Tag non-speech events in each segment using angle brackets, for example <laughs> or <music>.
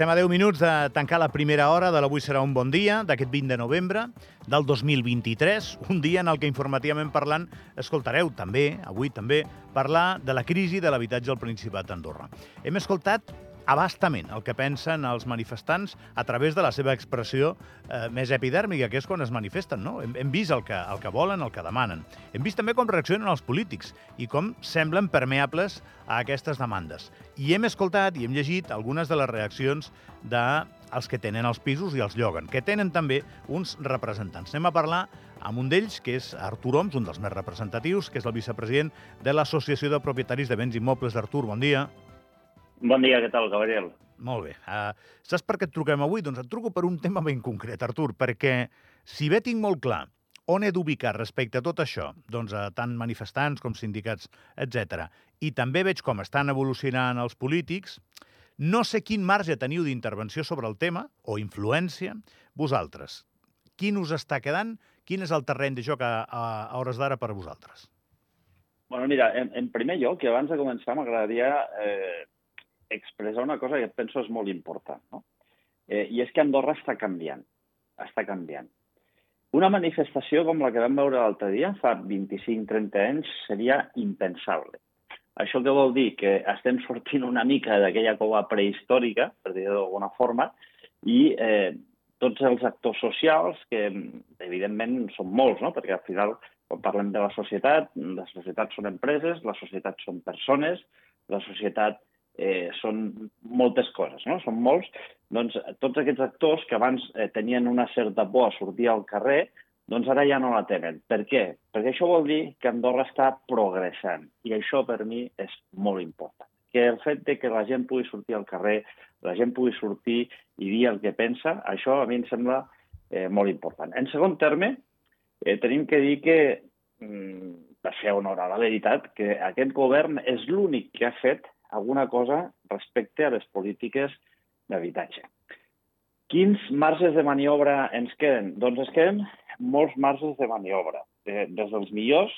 Estem a 10 minuts de tancar la primera hora de l'Avui serà un bon dia, d'aquest 20 de novembre del 2023, un dia en el que informativament parlant escoltareu també, avui també, parlar de la crisi de l'habitatge al Principat d'Andorra. Hem escoltat abastament el que pensen els manifestants a través de la seva expressió eh, més epidèrmica, que és quan es manifesten. No? Hem, hem vist el que, el que volen, el que demanen. Hem vist també com reaccionen els polítics i com semblen permeables a aquestes demandes. I hem escoltat i hem llegit algunes de les reaccions de els que tenen els pisos i els lloguen, que tenen també uns representants. Anem a parlar amb un d'ells, que és Artur Oms, un dels més representatius, que és el vicepresident de l'Associació de Propietaris de Béns Immobles. Artur, bon dia. Bon dia, què tal, Gabriel? Molt bé. Uh, saps per què et truquem avui? Doncs et truco per un tema ben concret, Artur, perquè si bé tinc molt clar on he d'ubicar respecte a tot això, doncs a tant manifestants com sindicats, etc. I també veig com estan evolucionant els polítics, no sé quin marge teniu d'intervenció sobre el tema, o influència, vosaltres. Quin us està quedant? Quin és el terreny de joc a, a, a hores d'ara per a vosaltres? Bueno, mira, en, en primer lloc, i abans de començar, m'agradaria eh, expressar una cosa que penso és molt important, no? Eh, I és que Andorra està canviant, està canviant. Una manifestació com la que vam veure l'altre dia, fa 25-30 anys, seria impensable. Això què vol dir? Que estem sortint una mica d'aquella cova prehistòrica, per dir d'alguna forma, i eh, tots els actors socials, que evidentment són molts, no? perquè al final, quan parlem de la societat, la societat són empreses, la societat són persones, la societat eh, són moltes coses, no? Són molts. Doncs tots aquests actors que abans eh, tenien una certa por a sortir al carrer, doncs ara ja no la tenen. Per què? Perquè això vol dir que Andorra està progressant. I això per mi és molt important. Que el fet de que la gent pugui sortir al carrer, la gent pugui sortir i dir el que pensa, això a mi em sembla eh, molt important. En segon terme, eh, tenim que dir que, mm, per fer honor a la veritat, que aquest govern és l'únic que ha fet alguna cosa respecte a les polítiques d'habitatge. Quins marges de maniobra ens queden? Doncs ens queden molts marges de maniobra, des dels millors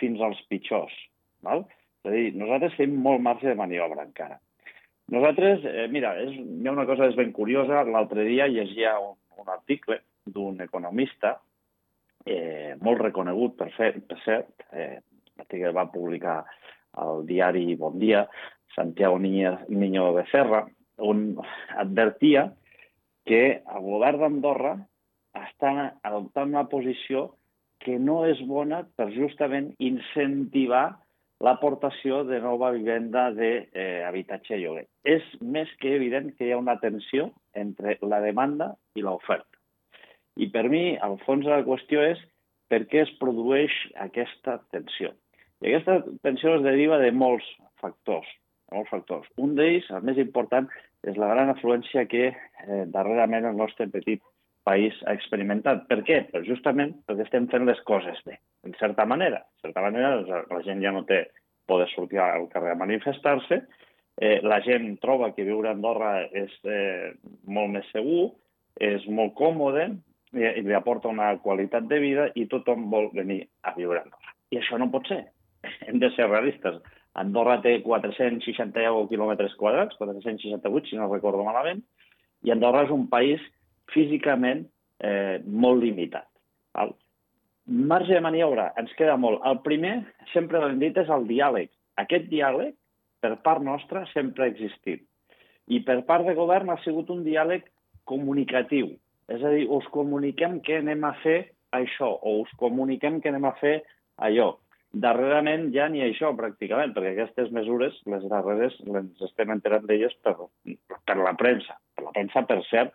fins als pitjors. Val? És a dir, nosaltres tenim molt marge de maniobra encara. Nosaltres, eh, mira, és, hi ha una cosa és ben curiosa. L'altre dia llegia un, un article d'un economista eh, molt reconegut, per, fer, per cert, eh, que va publicar al diari Bon Dia, Santiago Niño Becerra, on advertia que el govern d'Andorra està adoptant una posició que no és bona per justament incentivar l'aportació de nova vivenda d'habitatge eh, lloguer. És més que evident que hi ha una tensió entre la demanda i l'oferta. I per mi, el fons de la qüestió és per què es produeix aquesta tensió. I aquesta tensió es deriva de molts factors molts factors. Un d'ells, el més important, és la gran afluència que eh, darrerament el nostre petit país ha experimentat. Per què? Pues justament perquè estem fent les coses bé, en certa manera. En certa manera, la gent ja no té poder sortir al carrer a manifestar-se, eh, la gent troba que viure a Andorra és eh, molt més segur, és molt còmode, i, i li aporta una qualitat de vida i tothom vol venir a viure a Andorra. I això no pot ser. <laughs> Hem de ser realistes. Andorra té 460 quilòmetres quadrats, 468, si no recordo malament, i Andorra és un país físicament eh, molt limitat. El marge de maniobra ens queda molt. El primer, sempre l'hem dit, és el diàleg. Aquest diàleg, per part nostra, sempre ha existit. I per part de govern ha sigut un diàleg comunicatiu. És a dir, us comuniquem que anem a fer això, o us comuniquem que anem a fer allò. Darrerament ja ni això, pràcticament, perquè aquestes mesures, les darreres, ens estem enterant d'elles per, per la premsa. Per la premsa, per cert,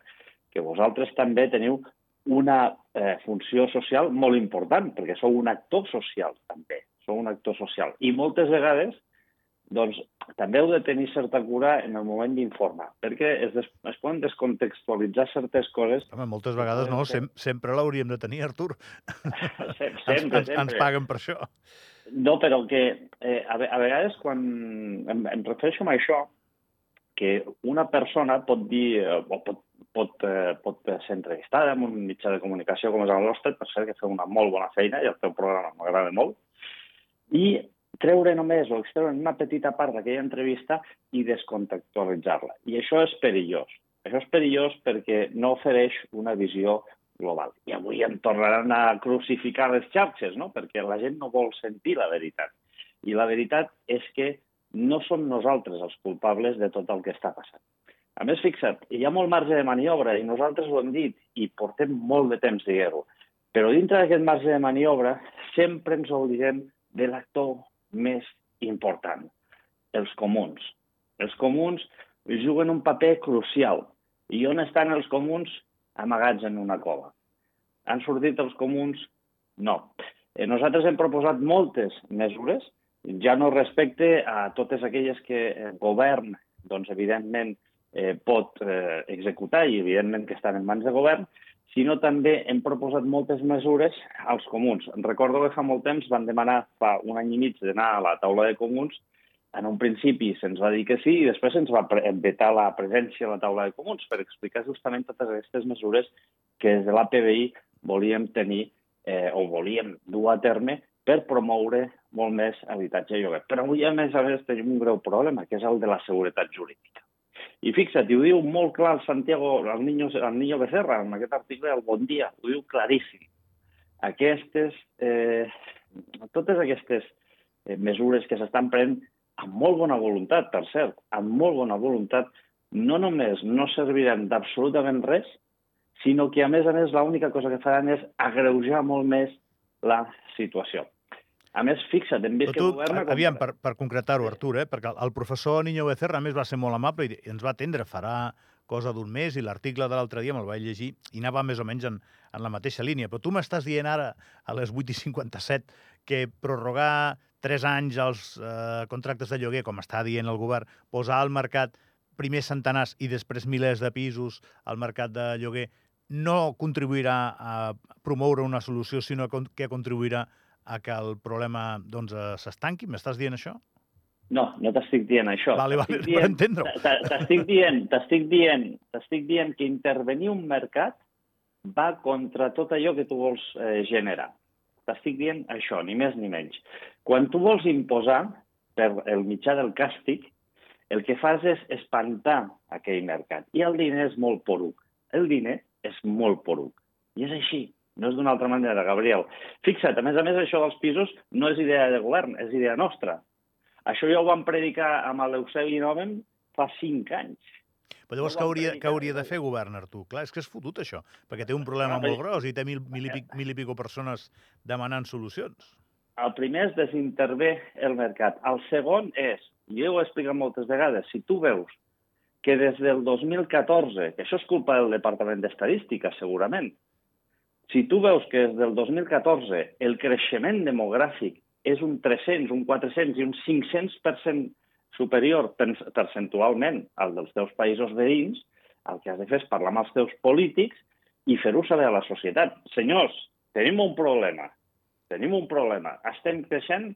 que vosaltres també teniu una eh, funció social molt important, perquè sou un actor social, també. Sou un actor social. I moltes vegades doncs també heu de tenir certa cura en el moment d'informar, perquè es, des, es poden descontextualitzar certes coses. Home, moltes vegades no, sem sempre l'hauríem de tenir, Artur. <laughs> Sem sempre, ens, ens, ens paguen per això. No, però que eh, a, a vegades quan em, em refereixo a això, que una persona pot dir, eh, o pot, pot, eh, pot ser entrevistada en un mitjà de comunicació com és el nostre, per cert que feu una molt bona feina i el teu programa m'agrada molt, i treure només o extreure una petita part d'aquella entrevista i descontextualitzar-la. I això és perillós. Això és perillós perquè no ofereix una visió global. I avui em tornaran a crucificar les xarxes, no? perquè la gent no vol sentir la veritat. I la veritat és que no som nosaltres els culpables de tot el que està passant. A més, fixa't, hi ha molt marge de maniobra i nosaltres ho hem dit i portem molt de temps dient-ho. Però dintre d'aquest marge de maniobra sempre ens oblidem de l'actor més important, els comuns. Els comuns juguen un paper crucial. I on estan els comuns? Amagats en una cova. Han sortit els comuns? No. Eh, nosaltres hem proposat moltes mesures, ja no respecte a totes aquelles que el govern, doncs, evidentment, eh, pot eh, executar i, evidentment, que estan en mans de govern, sinó també hem proposat moltes mesures als comuns. Recordo que fa molt temps van demanar, fa un any i mig, d'anar a la taula de comuns. En un principi se'ns va dir que sí i després se'ns va vetar la presència a la taula de comuns per explicar justament totes aquestes mesures que des de l'APBI volíem tenir eh, o volíem dur a terme per promoure molt més habitatge i lloguer. Però avui, a més a més, tenim un greu problema, que és el de la seguretat jurídica. I fixa't, i ho diu molt clar el Santiago, el Niño, el Niño Becerra, en aquest article del Bon Dia, ho diu claríssim. Aquestes, eh, totes aquestes eh, mesures que s'estan prenent amb molt bona voluntat, per cert, amb molt bona voluntat, no només no serviran d'absolutament res, sinó que, a més a més, l'única cosa que faran és agreujar molt més la situació. A més, fixa't, hem vist tu, que governa... Aviam, per, per concretar-ho, Artur, eh? perquè el professor Niño Becerra, a més, va ser molt amable i ens va atendre farà cosa d'un mes i l'article de l'altre dia me'l vaig llegir i anava més o menys en, en la mateixa línia. Però tu m'estàs dient ara, a les 8 i 57, que prorrogar 3 anys els eh, contractes de lloguer, com està dient el govern, posar al mercat primer centenars i després milers de pisos al mercat de lloguer, no contribuirà a promoure una solució, sinó que contribuirà a que el problema doncs, eh, s'estanqui? M'estàs dient això? No, no t'estic dient això. Vale, vale, <laughs> per entendre-ho. T'estic dient, t'estic dient, t'estic dient que intervenir un mercat va contra tot allò que tu vols eh, generar. T'estic dient això, ni més ni menys. Quan tu vols imposar, per el mitjà del càstig, el que fas és espantar aquell mercat. I el diner és molt poruc. El diner és molt poruc. I és així. No és d'una altra manera, Gabriel. Fixa't, a més a més, això dels pisos no és idea de govern, és idea nostra. Això ja ho vam predicar amb l'Eusebi Noven fa cinc anys. Però llavors què hauria, què hauria de fer govern, Artur? Clar, és que és fotut, això, perquè té un problema molt gros i té mil, mil, i, pic, mil i pico persones demanant solucions. El primer és desintervé el mercat. El segon és, i jo ho he explicat moltes vegades, si tu veus que des del 2014, que això és culpa del Departament d'Estadística, segurament, si tu veus que des del 2014 el creixement demogràfic és un 300, un 400 i un 500% superior percentualment al dels teus països veïns, el que has de fer és parlar amb els teus polítics i fer-ho saber a la societat. Senyors, tenim un problema. Tenim un problema. Estem creixent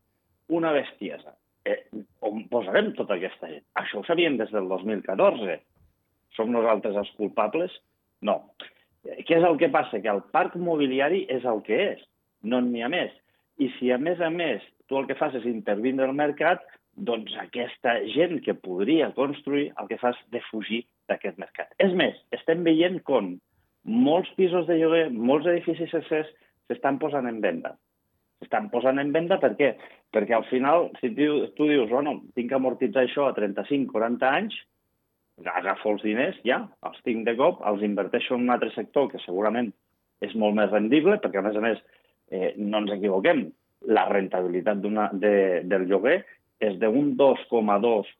una bestiesa. Eh, on posarem tota aquesta gent? Això ho sabíem des del 2014. Som nosaltres els culpables? No. Què és el que passa? Que el parc mobiliari és el que és, no n'hi ha més. I si, a més a més, tu el que fas és intervindre al mercat, doncs aquesta gent que podria construir el que fa és defugir d'aquest mercat. És més, estem veient com molts pisos de lloguer, molts edificis sencers s'estan posant en venda. S'estan posant en venda per què? Perquè al final, si tu, tu dius, bueno, tinc que amortitzar això a 35-40 anys, agafo els diners, ja, els tinc de cop, els inverteixo en un altre sector que segurament és molt més rendible, perquè a més a més, eh, no ens equivoquem, la rentabilitat de, del lloguer és d'un 2,2,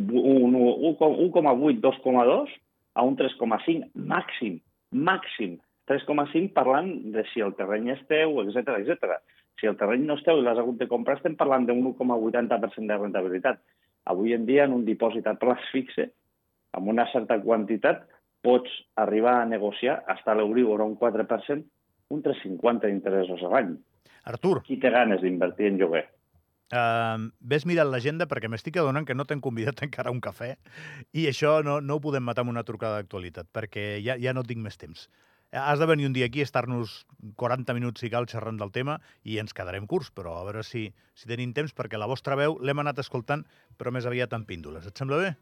1,8, 2,2 a un 3,5 màxim, màxim. 3,5 parlant de si el terreny és teu, etc etc. Si el terreny no és teu i l'has hagut de comprar, estem parlant d'un 1,80% de rentabilitat. Avui en dia, en un dipòsit a plaç fixe, amb una certa quantitat pots arribar a negociar fins a l'Euríbor un 4%, un 3,50 d'interessos a l'any. Artur. Qui té ganes d'invertir en lloguer? Uh, ves mirant l'agenda perquè m'estic adonant que no t'hem convidat <laughs> encara a un cafè i això no, no ho podem matar amb una trucada d'actualitat perquè ja, ja no tinc més temps. Has de venir un dia aquí, estar-nos 40 minuts, si cal, xerrant del tema i ens quedarem curts, però a veure si, si tenim temps perquè la vostra veu l'hem anat escoltant, però més aviat en píndoles. Et sembla bé?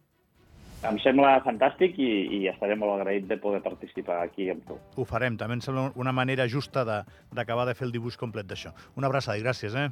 Em sembla fantàstic i, i estaré molt agraït de poder participar aquí amb tu. Ho farem, també em sembla una manera justa d'acabar de, de fer el dibuix complet d'això. Una abraçada i gràcies, eh?